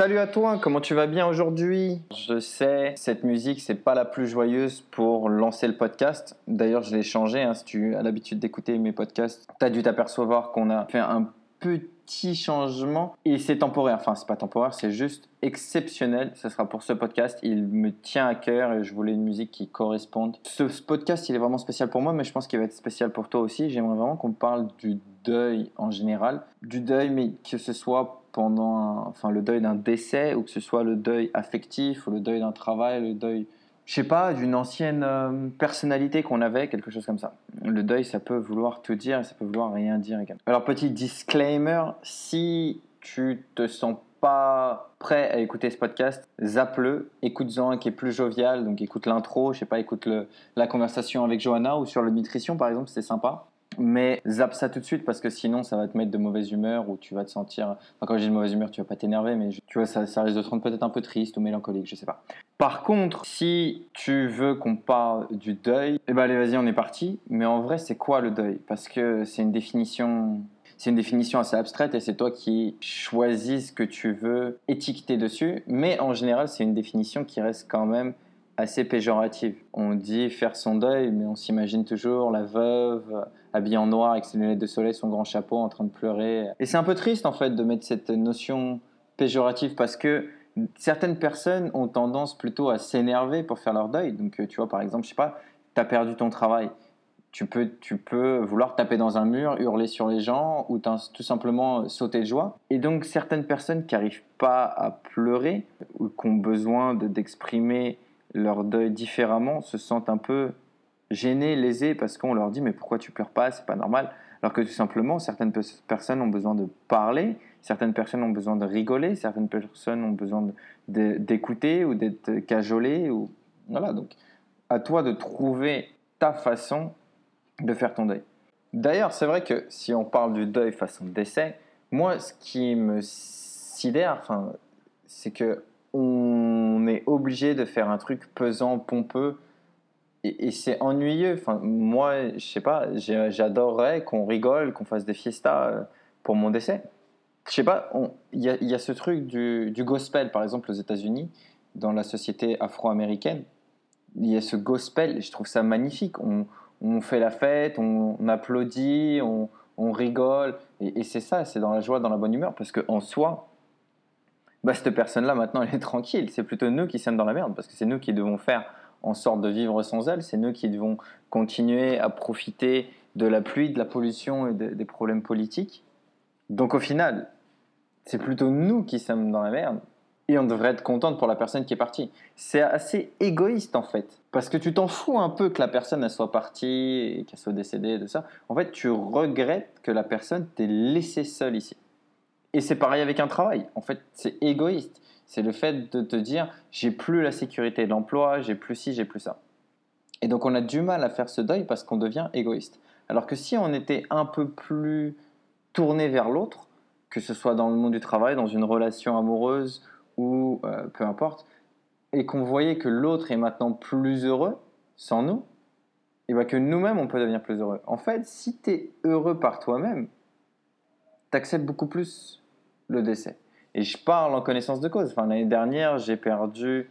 Salut à toi, comment tu vas bien aujourd'hui? Je sais, cette musique, c'est pas la plus joyeuse pour lancer le podcast. D'ailleurs, je l'ai changé. Hein, si tu as l'habitude d'écouter mes podcasts, tu as dû t'apercevoir qu'on a fait un petit changement et c'est temporaire. Enfin, c'est pas temporaire, c'est juste exceptionnel. Ce sera pour ce podcast. Il me tient à cœur et je voulais une musique qui corresponde. Ce podcast, il est vraiment spécial pour moi, mais je pense qu'il va être spécial pour toi aussi. J'aimerais vraiment qu'on parle du deuil en général. Du deuil, mais que ce soit pendant enfin, le deuil d'un décès ou que ce soit le deuil affectif ou le deuil d'un travail, le deuil je sais pas, d'une ancienne euh, personnalité qu'on avait, quelque chose comme ça. Le deuil, ça peut vouloir tout dire et ça peut vouloir rien dire également. Alors, petit disclaimer, si tu te sens pas prêt à écouter ce podcast, zappe-le, écoute-en un qui est plus jovial, donc écoute l'intro, je sais pas, écoute la conversation avec Johanna ou sur le nutrition par exemple, c'est sympa. Mais zappe ça tout de suite parce que sinon ça va te mettre de mauvaise humeur ou tu vas te sentir. Enfin, quand j'ai de mauvaise humeur, tu vas pas t'énerver, mais tu vois, ça, ça risque de te rendre peut-être un peu triste ou mélancolique, je sais pas. Par contre, si tu veux qu'on parle du deuil, eh ben allez, vas-y, on est parti. Mais en vrai, c'est quoi le deuil? Parce que c'est une définition. C'est une définition assez abstraite et c'est toi qui choisis ce que tu veux étiqueter dessus. Mais en général, c'est une définition qui reste quand même assez péjorative. On dit faire son deuil, mais on s'imagine toujours la veuve habillée en noir avec ses lunettes de soleil, son grand chapeau, en train de pleurer. Et c'est un peu triste en fait de mettre cette notion péjorative parce que certaines personnes ont tendance plutôt à s'énerver pour faire leur deuil. Donc tu vois par exemple, je sais pas, tu as perdu ton travail. Tu peux, tu peux vouloir taper dans un mur, hurler sur les gens ou tout simplement sauter de joie. Et donc certaines personnes qui n'arrivent pas à pleurer ou qui ont besoin d'exprimer leur deuil différemment se sentent un peu gênés, lésés parce qu'on leur dit mais pourquoi tu pleures pas, c'est pas normal. Alors que tout simplement, certaines personnes ont besoin de parler, certaines personnes ont besoin de rigoler, certaines personnes ont besoin d'écouter ou d'être cajolées. Ou... Voilà, donc à toi de trouver ta façon de faire ton deuil. D'ailleurs, c'est vrai que si on parle du deuil façon décès, moi, ce qui me sidère, c'est que on obligé de faire un truc pesant, pompeux, et, c'est ennuyeux. Enfin, moi, je sais pas, j'adorerais qu'on rigole, qu'on fasse des fiestas euh, pour mon décès. Je sais pas, il y, y, a ce truc du, gospel, par exemple, aux États-Unis, dans la société afro-américaine. Il y a ce gospel, et je trouve ça magnifique. On, fait la fête, on, applaudit, on, on rigole, et, et c'est ça, c'est dans la joie, dans la bonne humeur, parce qu'en soi, bah, cette personne-là, maintenant, elle est tranquille. C'est plutôt nous qui sommes dans la merde, parce que c'est nous qui devons faire en sorte de vivre sans elle. C'est nous qui devons continuer à profiter de la pluie, de la pollution et des problèmes politiques. Donc au final, c'est plutôt nous qui sommes dans la merde. Et on devrait être contente pour la personne qui est partie. C'est assez égoïste en fait. Parce que tu t'en fous un peu que la personne elle soit partie et qu'elle soit décédée de ça. En fait, tu regrettes que la personne t'ait laissé seule ici. Et c'est pareil avec un travail. En fait, c'est égoïste. C'est le fait de te dire j'ai plus la sécurité de l'emploi, j'ai plus ci, j'ai plus ça. Et donc on a du mal à faire ce deuil parce qu'on devient égoïste. Alors que si on était un peu plus tourné vers l'autre, que ce soit dans le monde du travail, dans une relation amoureuse ou euh, peu importe, et qu'on voyait que l'autre est maintenant plus heureux sans nous, et bien que nous-mêmes on peut devenir plus heureux. En fait, si tu es heureux par toi-même, tu acceptes beaucoup plus le décès. Et je parle en connaissance de cause. Enfin, L'année dernière, j'ai perdu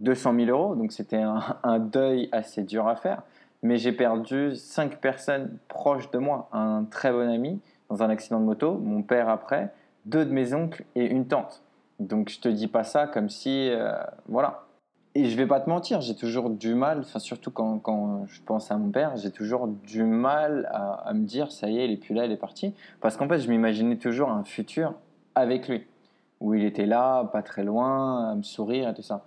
200 000 euros, donc c'était un, deuil assez dur à faire. Mais j'ai perdu cinq personnes proches de moi. Un très bon ami dans un accident de moto, mon père après, deux de mes oncles et une tante. Donc je te dis pas ça comme si... Euh, voilà. Et je vais pas te mentir, j'ai toujours du mal, enfin surtout quand, quand, je pense à mon père, j'ai toujours du mal à, me dire ça y est, il est plus là, il est parti. Parce qu'en fait, je m'imaginais toujours un futur avec lui, où il était là, pas très loin, à me sourire et tout ça.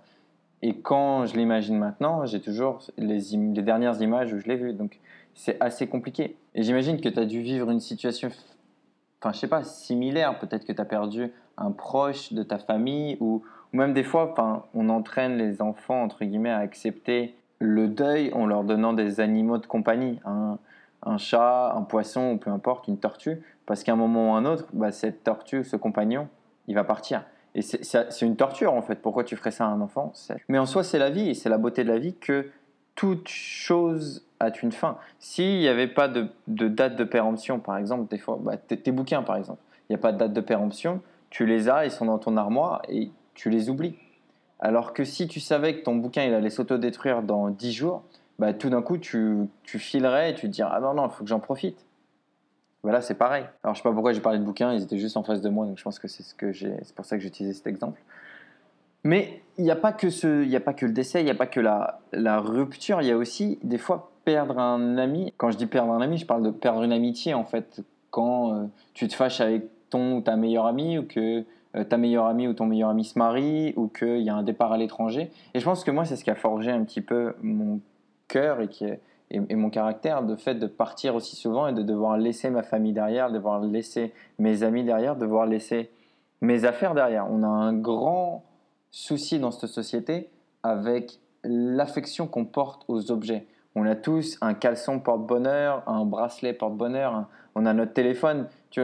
Et quand je l'imagine maintenant, j'ai toujours les, les, dernières images où je l'ai vu. Donc c'est assez compliqué. Et j'imagine que tu as dû vivre une situation, enfin je sais pas, similaire. Peut-être que tu as perdu un proche de ta famille ou, ou même des fois, on entraîne les enfants, entre guillemets, à accepter le deuil en leur donnant des animaux de compagnie. Un, un chat, un poisson ou peu importe, une tortue. Parce qu'à un moment ou un autre, bah, cette tortue, ce compagnon, il va partir. Et c'est une torture en fait. Pourquoi tu ferais ça à un enfant? Mais en soi, c'est la vie et c'est la beauté de la vie que toute chose a une fin. S'il n'y avait pas de, date de péremption, par exemple, des fois, bah, tes, bouquins par exemple, il n'y a pas de date de péremption, tu les as, ils sont dans ton armoire et tu les oublies. Alors que si tu savais que ton bouquin il allait s'autodétruire dans 10 jours, bah, tout d'un coup tu, tu filerais et tu te dirais Ah non, non, il faut que j'en profite. Voilà, c'est pareil. Alors, je sais pas pourquoi j'ai parlé de bouquins, ils étaient juste en face de moi, donc je pense que c'est ce que j'ai, pour ça que j'ai utilisé cet exemple. Mais il n'y a pas que a pas que le décès, il n'y a pas que la, la rupture, il y a aussi des fois perdre un ami. Quand je dis perdre un ami, je parle de perdre une amitié en fait. Quand euh, tu te fâches avec ton ou ta meilleure amie, ou que ta meilleure amie ou ton meilleur ami se marie, ou qu'il y a un départ à l'étranger. Et je pense que moi, c'est ce qui a forgé un petit peu mon cœur et qui est et, mon caractère, de fait de partir aussi souvent et de devoir laisser ma famille derrière, de devoir laisser mes amis derrière, de devoir laisser mes affaires derrière. On a un grand souci dans cette société avec l'affection qu'on porte aux objets. On a tous un caleçon porte-bonheur, un bracelet porte-bonheur, on a notre téléphone. Tu,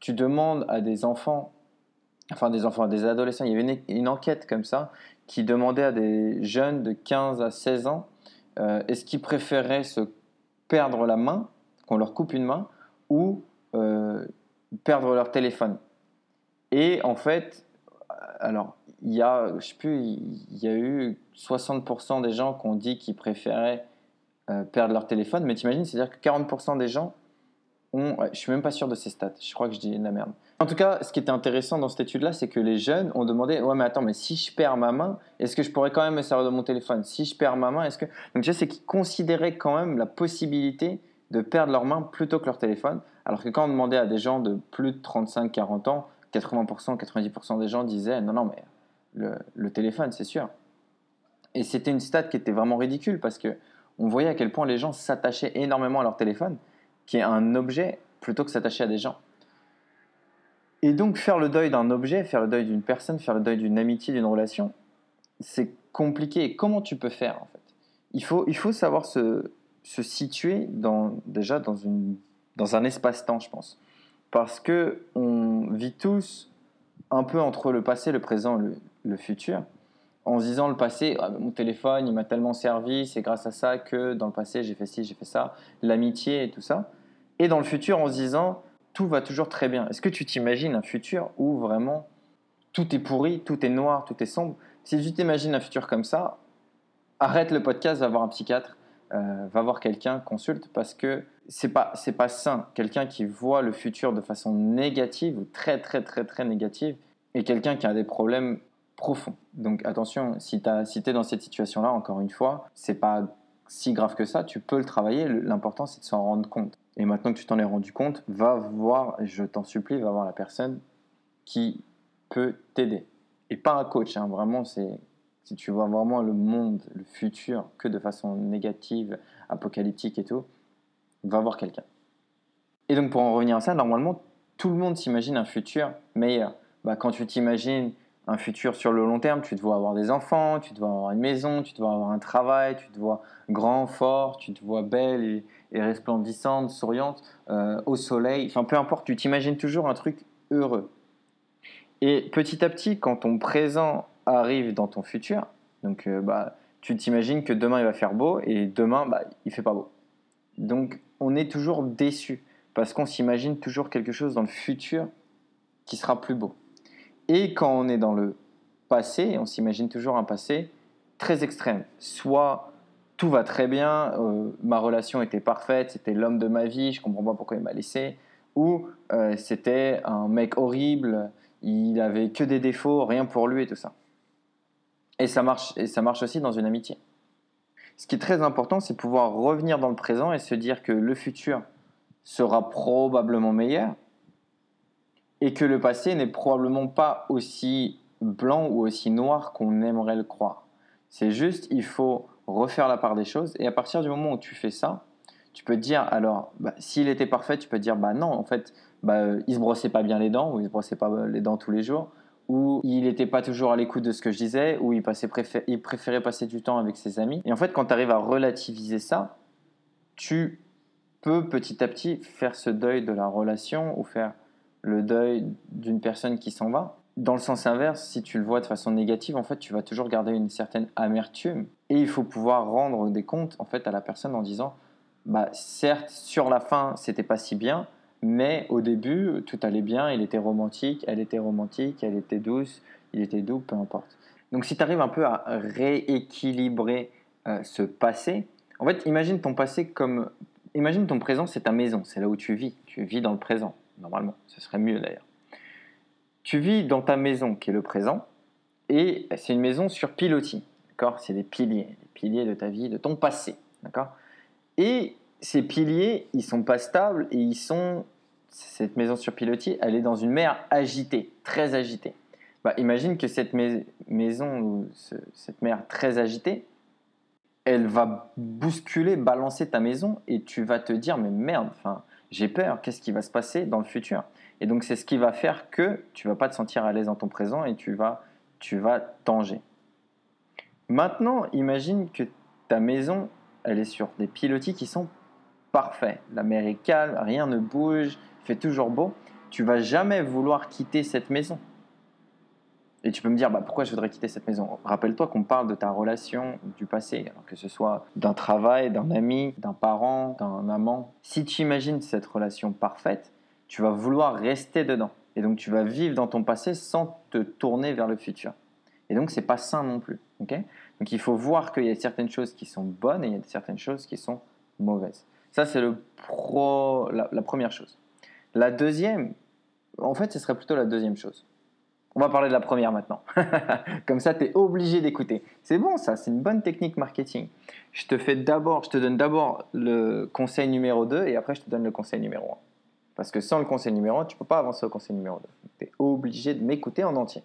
tu demandes à des enfants, enfin des enfants, des adolescents, il y avait une, une enquête comme ça qui demandait à des jeunes de 15 à 16 ans euh, est-ce qu'ils préféraient se perdre la main, qu'on leur coupe une main, ou euh, perdre leur téléphone. Et en fait, alors, il y a, je sais plus, il y a eu 60% des gens qui ont dit qu'ils préféraient euh, perdre leur téléphone, mais t'imagines, c'est-à-dire que 40% des gens ont, je suis même pas sûr de ces stats, je crois que je dis de la merde, en tout cas, ce qui était intéressant dans cette étude-là, c'est que les jeunes ont demandé Ouais, mais attends, mais si je perds ma main, est-ce que je pourrais quand même me servir de mon téléphone? Si je perds ma main, est-ce que. Donc, tu sais, c'est qu'ils considéraient quand même la possibilité de perdre leur main plutôt que leur téléphone. Alors que quand on demandait à des gens de plus de 35-40 ans, 80%, 90% des gens disaient Non, non, mais le, le téléphone, c'est sûr. Et c'était une stat qui était vraiment ridicule parce que on voyait à quel point les gens s'attachaient énormément à leur téléphone, qui est un objet, plutôt que s'attacher à des gens. Et donc faire le deuil d'un objet, faire le deuil d'une personne, faire le deuil d'une amitié, d'une relation, c'est compliqué. comment tu peux faire en fait? Il faut, il faut savoir se, se situer dans, déjà dans, une, dans un espace-temps, je pense. Parce que on vit tous un peu entre le passé, le présent, le, le futur, en se disant le passé, ah, mon téléphone, il m'a tellement servi, c'est grâce à ça que dans le passé j'ai fait ci, j'ai fait ça, l'amitié et tout ça. Et dans le futur, en se disant, tout va toujours très bien. Est-ce que tu t'imagines un futur où vraiment tout est pourri, tout est noir, tout est sombre? Si tu t'imagines un futur comme ça, arrête le podcast, va voir un psychiatre, euh, va voir quelqu'un, consulte, parce que c'est pas c'est pas sain. Quelqu'un qui voit le futur de façon négative ou très très très très négative, et quelqu'un qui a des problèmes profonds. Donc attention, si tu es dans cette situation-là, encore une fois, c'est pas si grave que ça, tu peux le travailler. L'important, c'est de s'en rendre compte. Et maintenant que tu t'en es rendu compte, va voir, je t'en supplie, va voir la personne qui peut t'aider. Et pas un coach, hein, vraiment, c'est si tu vois vraiment le monde, le futur, que de façon négative, apocalyptique et tout, va voir quelqu'un. Et donc pour en revenir à ça, normalement, tout le monde s'imagine un futur meilleur. Bah, quand tu t'imagines un futur sur le long terme, tu te vois avoir des enfants, tu te vois avoir une maison, tu te vois avoir un travail, tu te vois grand, fort, tu te vois belle et, et resplendissante, souriante, euh, au soleil, enfin peu importe, tu t'imagines toujours un truc heureux. Et petit à petit, quand ton présent arrive dans ton futur, donc euh, bah, tu t'imagines que demain il va faire beau et demain bah, il fait pas beau. Donc on est toujours déçu parce qu'on s'imagine toujours quelque chose dans le futur qui sera plus beau. Et quand on est dans le passé, on s'imagine toujours un passé très extrême, soit tout va très bien, euh, ma relation était parfaite, c'était l'homme de ma vie, je comprends pas pourquoi il m'a laissé, ou euh, c'était un mec horrible, il avait que des défauts, rien pour lui et tout ça. Et ça marche, et ça marche aussi dans une amitié. Ce qui est très important, c'est pouvoir revenir dans le présent et se dire que le futur sera probablement meilleur et que le passé n'est probablement pas aussi blanc ou aussi noir qu'on aimerait le croire. C'est juste, il faut refaire la part des choses. Et à partir du moment où tu fais ça, tu peux te dire, alors, bah, s'il était parfait, tu peux te dire, bah non, en fait, bah, il se brossait pas bien les dents, ou il se brossait pas les dents tous les jours, ou il n'était pas toujours à l'écoute de ce que je disais, ou il, passait il préférait passer du temps avec ses amis. Et en fait, quand tu arrives à relativiser ça, tu peux petit à petit faire ce deuil de la relation ou faire le deuil d'une personne qui s'en va. Dans le sens inverse, si tu le vois de façon négative, en fait, tu vas toujours garder une certaine amertume. Et il faut pouvoir rendre des comptes en fait à la personne en disant, bah certes, sur la fin, c'était pas si bien, mais au début, tout allait bien, il était romantique, elle était romantique, elle était douce, il était doux, peu importe. Donc si tu arrives un peu à rééquilibrer euh, ce passé, en fait, imagine ton passé comme... Imagine ton présent, c'est ta maison, c'est là où tu vis. Tu vis dans le présent, normalement. Ce serait mieux d'ailleurs. Tu vis dans ta maison qui est le présent, et c'est une maison sur pilotis. D'accord? C'est des piliers, les piliers de ta vie, de ton passé. D'accord? Et ces piliers, ils sont pas stables et ils sont. Cette maison sur pilotis, elle est dans une mer agitée, très agitée. Bah, imagine que cette maison, cette mer très agitée, elle va bousculer, balancer ta maison et tu vas te dire mais merde, enfin, j'ai peur, qu'est-ce qui va se passer dans le futur? Et donc c'est ce qui va faire que tu vas pas te sentir à l'aise dans ton présent et tu vas, tu vas tanger. Maintenant, imagine que ta maison, elle est sur des pilotis qui sont parfait. La mer est calme, rien ne bouge, il fait toujours beau. Tu vas jamais vouloir quitter cette maison. Et tu peux me dire, bah, pourquoi je voudrais quitter cette maison? Rappelle-toi qu'on parle de ta relation du passé, que ce soit d'un travail, d'un ami, d'un parent, d'un amant. Si tu imagines cette relation parfaite, tu vas vouloir rester dedans. Et donc tu vas vivre dans ton passé sans te tourner vers le futur. Et donc c'est pas sain non plus. ok? Donc il faut voir qu'il y a certaines choses qui sont bonnes et il y a certaines choses qui sont mauvaises. Ça, c'est le pro, la, première chose. La deuxième, en fait, ce serait plutôt la deuxième chose. On va parler de la première maintenant. Comme ça, tu es obligé d'écouter. C'est bon, ça, c'est une bonne technique marketing. Je te fais d'abord, je te donne d'abord le conseil numéro 2 et après, je te donne le conseil numéro 1. Parce que sans le conseil numéro 1, tu ne peux pas avancer au conseil numéro 2. Tu es obligé de m'écouter en entier.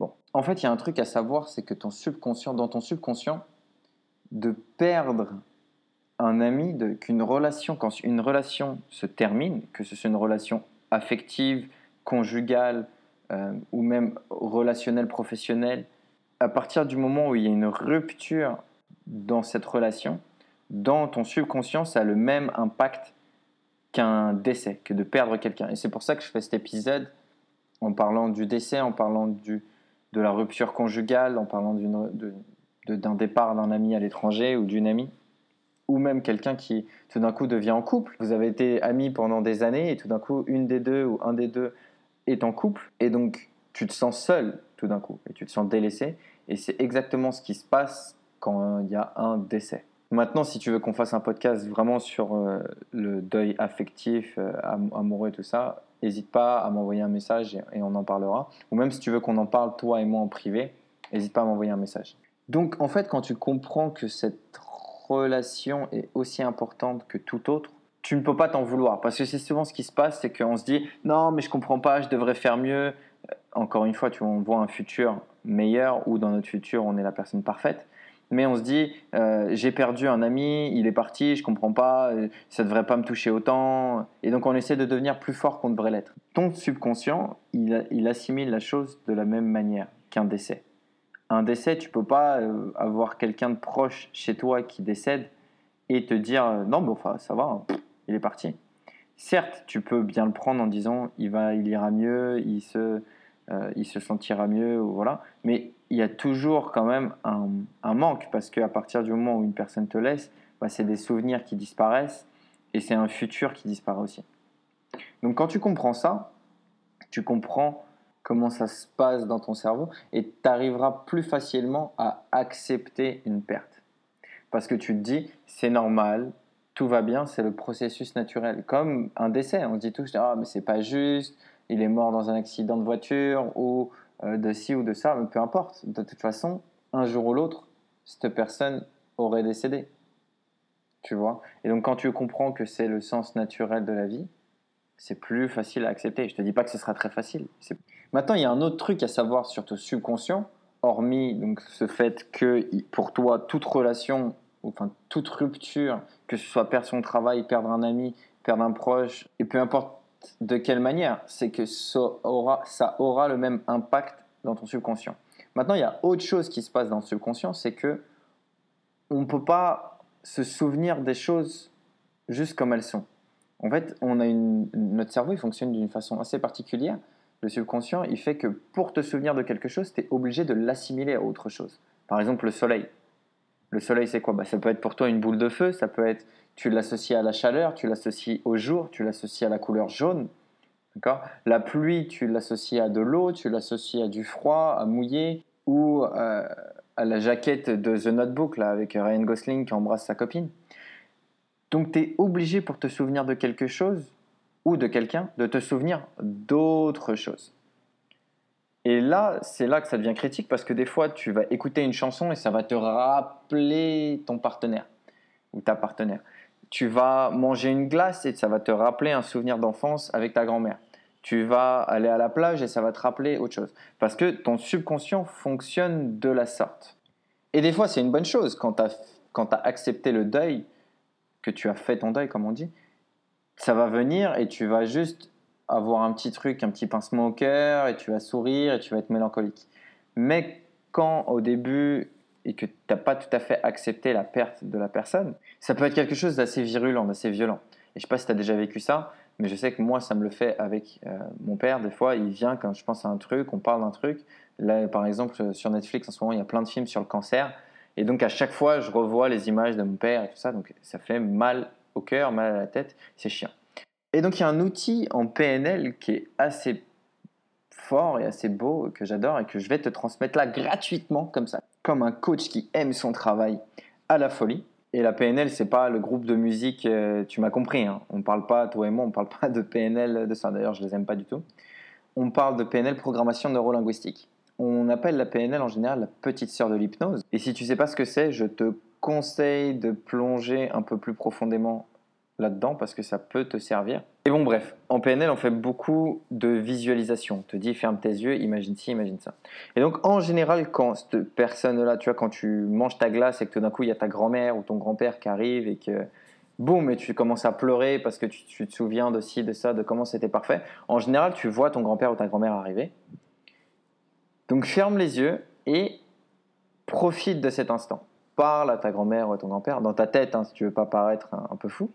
Bon, en fait, il y a un truc à savoir, c'est que ton subconscient, dans ton subconscient, de perdre un ami qu'une relation, quand une relation se termine, que ce soit une relation affective, conjugale euh, ou même relationnelle, professionnelle, à partir du moment où il y a une rupture dans cette relation, dans ton subconscient, ça a le même impact qu'un décès, que de perdre quelqu'un. Et c'est pour ça que je fais cet épisode en parlant du décès, en parlant du, de la rupture conjugale, en parlant d'un départ d'un ami à l'étranger ou d'une amie ou même quelqu'un qui tout d'un coup devient en couple. Vous avez été amis pendant des années et tout d'un coup une des deux ou un des deux est en couple et donc tu te sens seul tout d'un coup et tu te sens délaissé et c'est exactement ce qui se passe quand il y a un décès. Maintenant, si tu veux qu'on fasse un podcast vraiment sur euh, le deuil affectif, euh, amoureux et tout ça, n'hésite pas à m'envoyer un message et, et, on en parlera. Ou même si tu veux qu'on en parle toi et moi en privé, n'hésite pas à m'envoyer un message. Donc en fait, quand tu comprends que cette relation est aussi importante que tout autre, tu ne peux pas t'en vouloir. Parce que c'est souvent ce qui se passe, c'est qu'on se dit non, mais je comprends pas, je devrais faire mieux. Euh, encore une fois, tu on voit un futur meilleur ou dans notre futur, on est la personne parfaite. Mais on se dit euh, j'ai perdu un ami, il est parti, je comprends pas, euh, ça devrait pas me toucher autant. Et donc on essaie de devenir plus fort qu'on devrait l'être. Ton subconscient, il, il assimile la chose de la même manière qu'un décès un décès, tu peux pas avoir quelqu'un de proche chez toi qui décède et te dire non, bon, enfin, ça va, hein, il est parti. Certes, tu peux bien le prendre en disant il va, il ira mieux, il se, euh, il se sentira mieux, voilà. Mais il y a toujours quand même un, manque parce qu'à partir du moment où une personne te laisse, bah, c'est des souvenirs qui disparaissent et c'est un futur qui disparaît aussi. Donc quand tu comprends ça, tu comprends comment ça se passe dans ton cerveau et tu arriveras plus facilement à accepter une perte. Parce que tu te dis, c'est normal, tout va bien, c'est le processus naturel. Comme un décès, on se dit tous, ah, mais c'est pas juste, il est mort dans un accident de voiture ou euh, de ci ou de ça, mais peu importe. De toute façon, un jour ou l'autre, cette personne aurait décédé. Tu vois? Et donc, quand tu comprends que c'est le sens naturel de la vie, c'est plus facile à accepter. Je te dis pas que ce sera très facile. Maintenant, il y a un autre truc à savoir sur ton subconscient hormis donc ce fait que pour toi toute relation, enfin toute rupture, que ce soit perdre son travail, perdre un ami, perdre un proche, et peu importe de quelle manière, c'est que ça aura, ça aura le même impact dans ton subconscient. Maintenant, il y a autre chose qui se passe dans le subconscient, c'est que on ne peut pas se souvenir des choses juste comme elles sont. En fait, on a une, notre cerveau il fonctionne d'une façon assez particulière. Le subconscient, il fait que pour te souvenir de quelque chose, tu es obligé de l'assimiler à autre chose. Par exemple, le soleil. Le soleil, c'est quoi? Bah, Ça peut être pour toi une boule de feu, ça peut être, tu l'associes à la chaleur, tu l'associes au jour, tu l'associes à la couleur jaune. La pluie, tu l'associes à de l'eau, tu l'associes à du froid, à mouiller, ou euh, à la jaquette de The Notebook, là, avec Ryan Gosling qui embrasse sa copine. Donc tu es obligé pour te souvenir de quelque chose ou de quelqu'un de te souvenir d'autre chose. Et là, c'est là que ça devient critique parce que des fois, tu vas écouter une chanson et ça va te rappeler ton partenaire ou ta partenaire. Tu vas manger une glace et ça va te rappeler un souvenir d'enfance avec ta grand-mère. Tu vas aller à la plage et ça va te rappeler autre chose. Parce que ton subconscient fonctionne de la sorte. Et des fois, c'est une bonne chose quand tu as, accepté le deuil que tu as fait ton deuil, comme on dit, ça va venir et tu vas juste avoir un petit truc, un petit pincement au cœur, et tu vas sourire et tu vas être mélancolique. Mais quand au début et que tu n'as pas tout à fait accepté la perte de la personne, ça peut être quelque chose d'assez virulent, d'assez violent. Et je ne sais pas si tu as déjà vécu ça, mais je sais que moi, ça me le fait avec euh, mon père. Des fois, il vient quand je pense à un truc, on parle d'un truc. Là, par exemple, sur Netflix, en ce moment, il y a plein de films sur le cancer. Et donc à chaque fois, je revois les images de mon père et tout ça, donc ça fait mal au cœur, mal à la tête, c'est chiant. Et donc il y a un outil en PNL qui est assez fort et assez beau que j'adore et que je vais te transmettre là gratuitement comme ça, comme un coach qui aime son travail à la folie. Et la PNL, c'est pas le groupe de musique, euh, tu m'as compris. Hein. On parle pas, toi et moi, on parle pas de PNL de ça. D'ailleurs, je les aime pas du tout. On parle de PNL, programmation neurolinguistique. On appelle la PNL en général la petite sœur de l'hypnose. Et si tu sais pas ce que c'est, je te conseille de plonger un peu plus profondément là-dedans parce que ça peut te servir. Et bon, bref, en PNL, on fait beaucoup de visualisation. On te dit ferme tes yeux, imagine ci, imagine ça. Et donc, en général, quand cette personne-là, tu vois, quand tu manges ta glace et que tout d'un coup, il y a ta grand-mère ou ton grand-père qui arrive et que boum, et tu commences à pleurer parce que tu, te souviens de ci, de ça, de comment c'était parfait. En général, tu vois ton grand-père ou ta grand-mère arriver donc ferme les yeux et profite de cet instant. Parle à ta grand-mère ou à ton grand-père, dans ta tête, hein, si tu veux pas paraître un, peu fou.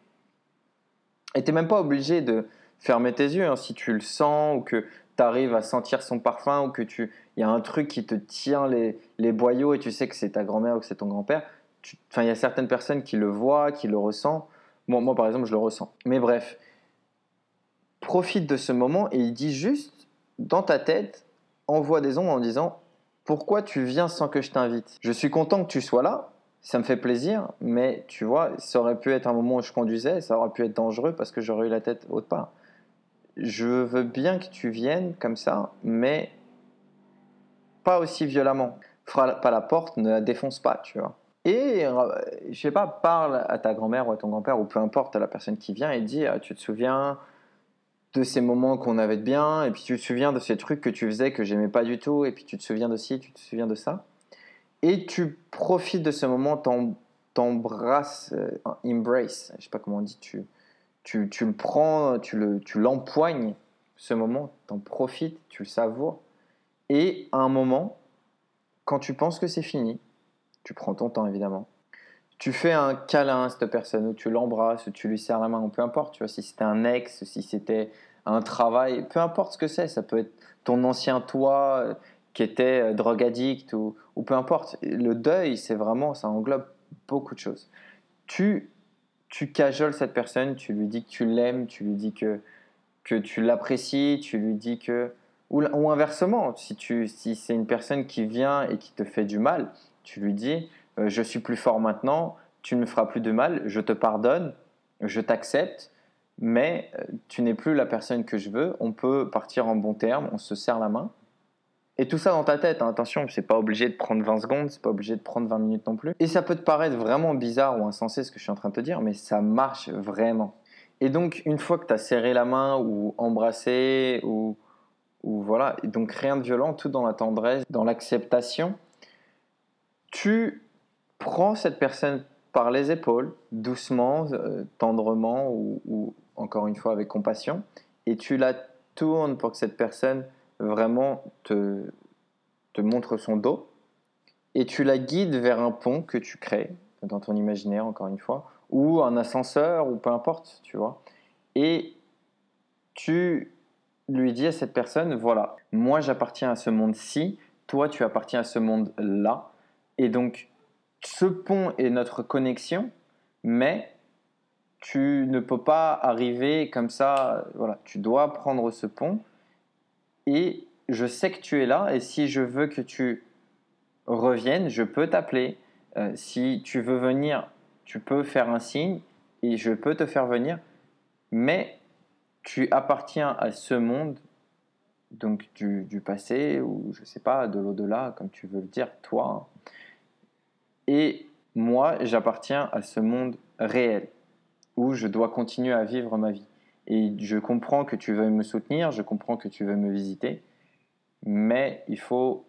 Et tu n'es même pas obligé de fermer tes yeux hein, si tu le sens ou que tu arrives à sentir son parfum ou que tu il y a un truc qui te tient les, les boyaux et tu sais que c'est ta grand-mère ou que c'est ton grand-père. Enfin, il y a certaines personnes qui le voient, qui le ressentent. Moi, moi, par exemple, je le ressens. Mais bref, profite de ce moment et il dit juste dans ta tête, envoie des ondes en disant pourquoi tu viens sans que je t'invite? Je suis content que tu sois là, ça me fait plaisir, mais tu vois, ça aurait pu être un moment où je conduisais, ça aurait pu être dangereux parce que j'aurais eu la tête autre part. Je veux bien que tu viennes comme ça, mais pas aussi violemment. Fera pas la porte, ne la défonce pas, tu vois. Et je sais pas, parle à ta grand-mère ou à ton grand-père ou peu importe à la personne qui vient et dis ah, tu te souviens de ces moments qu'on avait de bien, et puis tu te souviens de ces trucs que tu faisais que j'aimais pas du tout, et puis tu te souviens de ci, tu te souviens de ça. Et tu profites de ce moment, t'embrasses, euh, embrace, je sais pas comment on dit, tu, tu, tu le prends, tu le, tu l'empoignes, ce moment, t'en profites, tu le savoures, et à un moment, quand tu penses que c'est fini, tu prends ton temps évidemment, tu fais un câlin à cette personne, ou tu l'embrasses, ou tu lui serres la main, peu importe, tu vois, si c'était un ex, si c'était un travail, peu importe ce que c'est, ça peut être ton ancien toi qui était euh, drogue addict, ou, ou peu importe. Le deuil, c'est vraiment, ça englobe beaucoup de choses. Tu, tu cajoles cette personne, tu lui dis que tu l'aimes, tu lui dis que, que tu l'apprécies, tu lui dis que... Ou, ou inversement, si, si c'est une personne qui vient et qui te fait du mal, tu lui dis euh, je suis plus fort maintenant, tu ne me feras plus de mal, je te pardonne, je t'accepte, mais euh, tu n'es plus la personne que je veux, on peut partir en bon terme, on se serre la main. Et tout ça dans ta tête, hein, attention, c'est pas obligé de prendre 20 secondes, c'est pas obligé de prendre 20 minutes non plus. Et ça peut te paraître vraiment bizarre ou insensé ce que je suis en train de te dire, mais ça marche vraiment. Et donc, une fois que tu as serré la main ou embrassé ou, ou voilà, et donc rien de violent, tout dans la tendresse, dans l'acceptation. Tu prends cette personne par les épaules, doucement, euh, tendrement ou, encore une fois avec compassion, et tu la tournes pour que cette personne vraiment te, te montre son dos, et tu la guides vers un pont que tu crées dans ton imaginaire, encore une fois, ou un ascenseur, ou peu importe, tu vois. Et tu lui dis à cette personne, voilà, moi j'appartiens à ce monde-ci, toi tu appartiens à ce monde-là, et donc ce pont est notre connexion, mais tu ne peux pas arriver comme ça, voilà, tu dois prendre ce pont, et je sais que tu es là, et si je veux que tu reviennes, je peux t'appeler, euh, si tu veux venir, tu peux faire un signe, et je peux te faire venir, mais tu appartiens à ce monde, donc du, passé, ou je sais pas, de l'au-delà, comme tu veux le dire, toi. Et moi, j'appartiens à ce monde réel, où je dois continuer à vivre ma vie. Et je comprends que tu veux me soutenir, je comprends que tu veux me visiter, mais il faut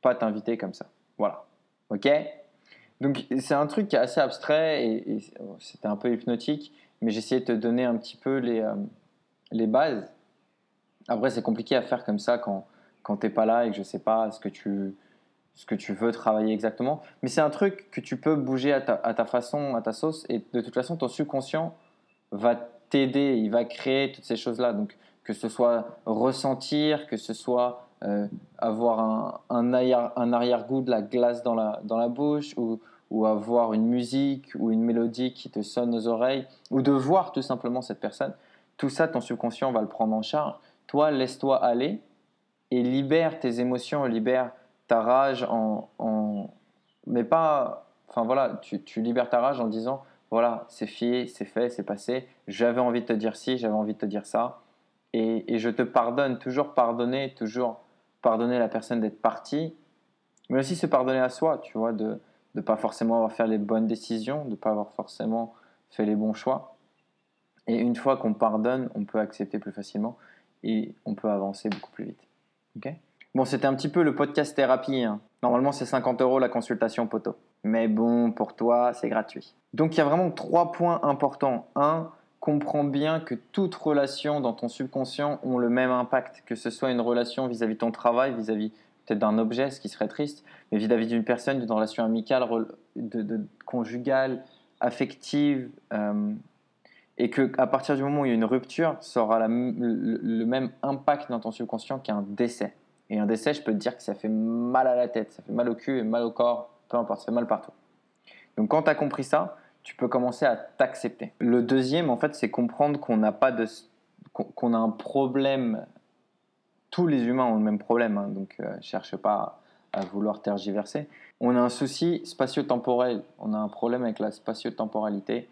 pas t'inviter comme ça. Voilà. Ok? Donc c'est un truc qui est assez abstrait et, c'était un peu hypnotique, mais j'essayais de te donner un petit peu les, euh, les bases. Après, c'est compliqué à faire comme ça quand, quand tu n'es pas là et que je ne sais pas ce que, tu, ce que tu veux travailler exactement. Mais c'est un truc que tu peux bouger à ta, à ta, façon, à ta sauce. Et de toute façon, ton subconscient va t'aider, il va créer toutes ces choses-là. Donc, que ce soit ressentir, que ce soit euh, avoir un, un, arrière, arrière-goût de la glace dans la, dans la bouche, ou, ou avoir une musique ou une mélodie qui te sonne aux oreilles, ou de voir tout simplement cette personne tout ça, ton subconscient va le prendre en charge. Toi, laisse-toi aller et libère tes émotions, libère ta rage en, mais pas, enfin voilà, tu, tu, libères ta rage en disant, voilà, c'est fait, c'est fait, c'est passé. J'avais envie de te dire ci, j'avais envie de te dire ça, et, et je te pardonne. Toujours pardonner, toujours pardonner la personne d'être partie, mais aussi se pardonner à soi, tu vois, de ne pas forcément avoir fait les bonnes décisions, de ne pas avoir forcément fait les bons choix. Et une fois qu'on pardonne, on peut accepter plus facilement et on peut avancer beaucoup plus vite. Ok? Bon, c'était un petit peu le podcast thérapie. Hein. Normalement, c'est 50 euros la consultation poteau. Mais bon, pour toi, c'est gratuit. Donc, il y a vraiment trois points importants. Un, comprends bien que toute relation dans ton subconscient ont le même impact, que ce soit une relation vis-à-vis de ton travail, vis-à-vis peut-être d'un objet, ce qui serait triste, mais vis-à-vis d'une personne, d'une relation amicale, de, conjugale, affective, euh, et que à partir du moment où il y a une rupture, ça aura le, même impact dans ton subconscient qu'un décès. Et un décès, je peux te dire que ça fait mal à la tête, ça fait mal au cul et mal au corps, peu importe, fait mal partout. Donc quand tu as compris ça, tu peux commencer à t'accepter. Le deuxième, en fait, c'est comprendre qu'on n'a pas de qu'on a un problème. Tous les humains ont le même problème, hein, donc euh, cherche pas à vouloir tergiverser. On a un souci spatio-temporel, on a un problème avec la spatio-temporalité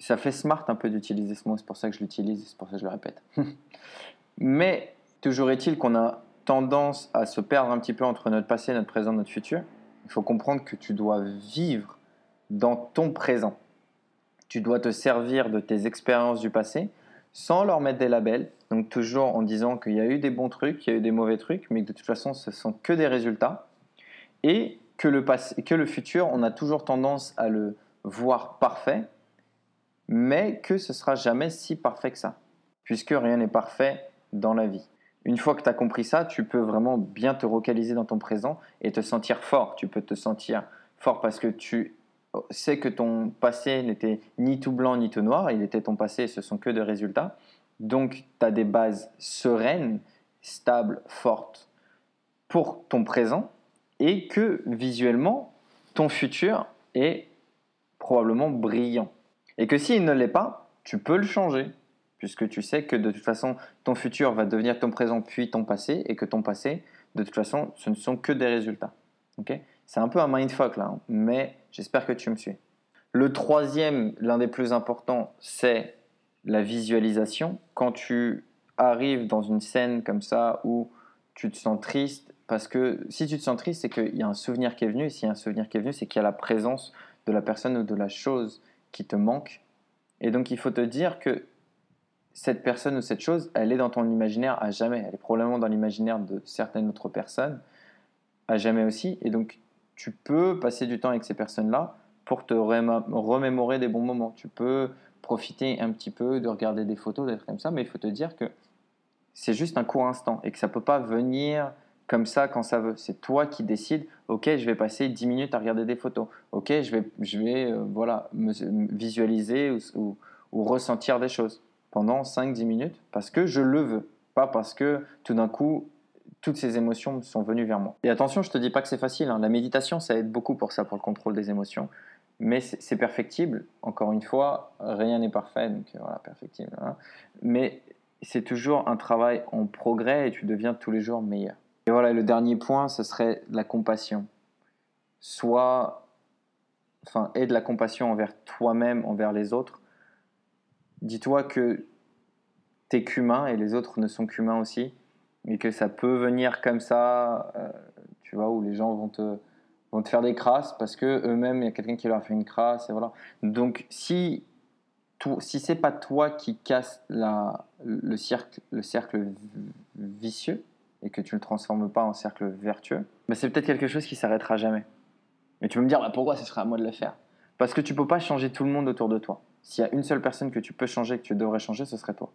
ça fait smart un peu d'utiliser ce mot, c'est pour ça que je l'utilise, c'est pour ça que je le répète. Mais toujours est-il qu'on a tendance à se perdre un petit peu entre notre passé, notre présent, notre futur. Il faut comprendre que tu dois vivre dans ton présent. Tu dois te servir de tes expériences du passé sans leur mettre des labels. Donc toujours en disant qu'il y a eu des bons trucs, qu'il y a eu des mauvais trucs, mais que de toute façon ce sont que des résultats. Et que le, passé, que le futur, on a toujours tendance à le voir parfait mais que ce sera jamais si parfait que ça, puisque rien n'est parfait dans la vie. Une fois que tu as compris ça, tu peux vraiment bien te localiser dans ton présent et te sentir fort. Tu peux te sentir fort parce que tu sais que ton passé n'était ni tout blanc ni tout noir, il était ton passé et ce sont que des résultats. Donc tu as des bases sereines, stables, fortes pour ton présent et que visuellement, ton futur est probablement brillant. Et que s'il ne l'est pas, tu peux le changer, puisque tu sais que de toute façon, ton futur va devenir ton présent puis ton passé, et que ton passé, de toute façon, ce ne sont que des résultats. C'est un peu un mindfuck là, hein, mais j'espère que tu me suis. Le troisième, l'un des plus importants, c'est la visualisation. Quand tu arrives dans une scène comme ça où tu te sens triste, parce que si tu te sens triste, c'est qu'il y a un souvenir qui est venu, et s'il y a un souvenir qui est venu, c'est qu'il y a la présence de la personne ou de la chose qui te manque. Et donc il faut te dire que cette personne ou cette chose, elle est dans ton imaginaire à jamais. Elle est probablement dans l'imaginaire de certaines autres personnes à jamais aussi. Et donc, tu peux passer du temps avec ces personnes-là pour te remémorer des bons moments. Tu peux profiter un petit peu de regarder des photos, d'être comme ça, mais il faut te dire que c'est juste un court instant et que ça peut pas venir comme ça quand ça veut. C'est toi qui décides, ok, je vais passer 10 minutes à regarder des photos, ok, je vais, je vais euh, voilà, me, visualiser ou, ressentir des choses pendant 5-10 minutes parce que je le veux, pas parce que tout d'un coup, toutes ces émotions sont venues vers moi. Et attention, je te dis pas que c'est facile, hein. la méditation, ça aide beaucoup pour ça, pour le contrôle des émotions. Mais c'est perfectible. Encore une fois, rien n'est parfait, donc voilà, perfectible. Hein. Mais c'est toujours un travail en progrès et tu deviens tous les jours meilleur. Et voilà, le dernier point, ce serait la compassion. Soit, enfin, aie de la compassion envers toi-même, envers les autres. Dis-toi que tu es qu'humain et les autres ne sont qu'humains aussi. Et que ça peut venir comme ça, euh, tu vois, où les gens vont te, vont te faire des crasses parce que eux-mêmes, il y a quelqu'un qui leur a fait une crasse. Et voilà. Donc, si si c'est pas toi qui casse la, le, cercle, le cercle vicieux, et que tu ne le transformes pas en cercle vertueux, bah c'est peut-être quelque chose qui s'arrêtera jamais. Mais tu peux me dire, bah pourquoi ce serait à moi de le faire? Parce que tu peux pas changer tout le monde autour de toi. S'il y a une seule personne que tu peux changer, que tu devrais changer, ce serait toi.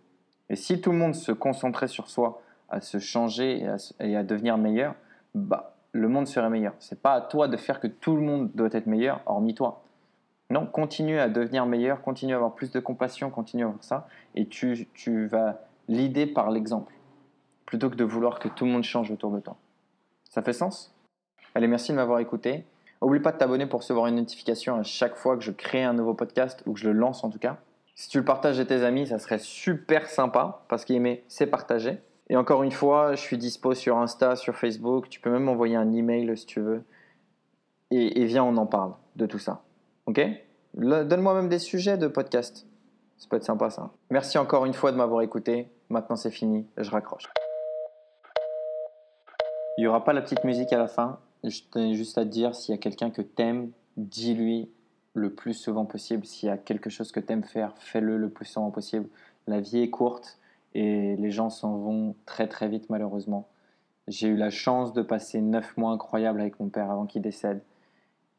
Et si tout le monde se concentrait sur soi, à se changer et à, devenir meilleur, bah, le monde serait meilleur. C'est pas à toi de faire que tout le monde doit être meilleur, hormis toi. Non, continue à devenir meilleur, continue à avoir plus de compassion, continue à avoir ça, et tu, tu vas l'idée par l'exemple plutôt que de vouloir que tout le monde change autour de toi. Ça fait sens? Allez, merci de m'avoir écouté. N'oublie pas de t'abonner pour recevoir une notification à chaque fois que je crée un nouveau podcast ou que je le lance en tout cas. Si tu le partages à tes amis, ça serait super sympa parce qu'aimer, c'est partager. Et encore une fois, je suis dispo sur Insta, sur Facebook. Tu peux même m'envoyer un email si tu veux. Et, et viens, on en parle de tout ça. Ok? Donne-moi même des sujets de podcast. Ça peut être sympa ça. Merci encore une fois de m'avoir écouté. Maintenant c'est fini, je raccroche. Il n'y aura pas la petite musique à la fin. Je tenais juste à te dire, s'il y a quelqu'un que t'aimes, dis-lui le plus souvent possible. S'il y a quelque chose que t'aimes faire, fais-le le plus souvent possible. La vie est courte et les gens s'en vont très très vite malheureusement. J'ai eu la chance de passer neuf mois incroyables avec mon père avant qu'il décède.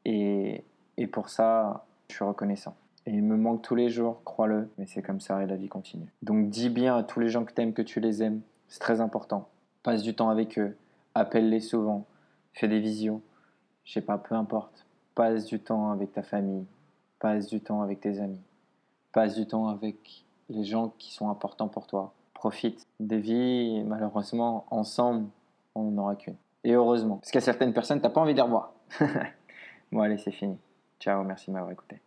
Et, et pour ça, je suis reconnaissant. Et il me manque tous les jours, crois-le, mais c'est comme ça et la vie continue. Donc dis bien à tous les gens que t'aimes que tu les aimes. C'est très important. Passe du temps avec eux appelle-les souvent, fais des visios, je sais pas, peu importe. Passe du temps avec ta famille, passe du temps avec tes amis, passe du temps avec les gens qui sont importants pour toi. Profite des vies, malheureusement, ensemble, on n'en aura qu'une. Et heureusement, parce a certaines personnes, t'as pas envie de les revoir. bon, allez, c'est fini. Ciao, merci de m'avoir écouté.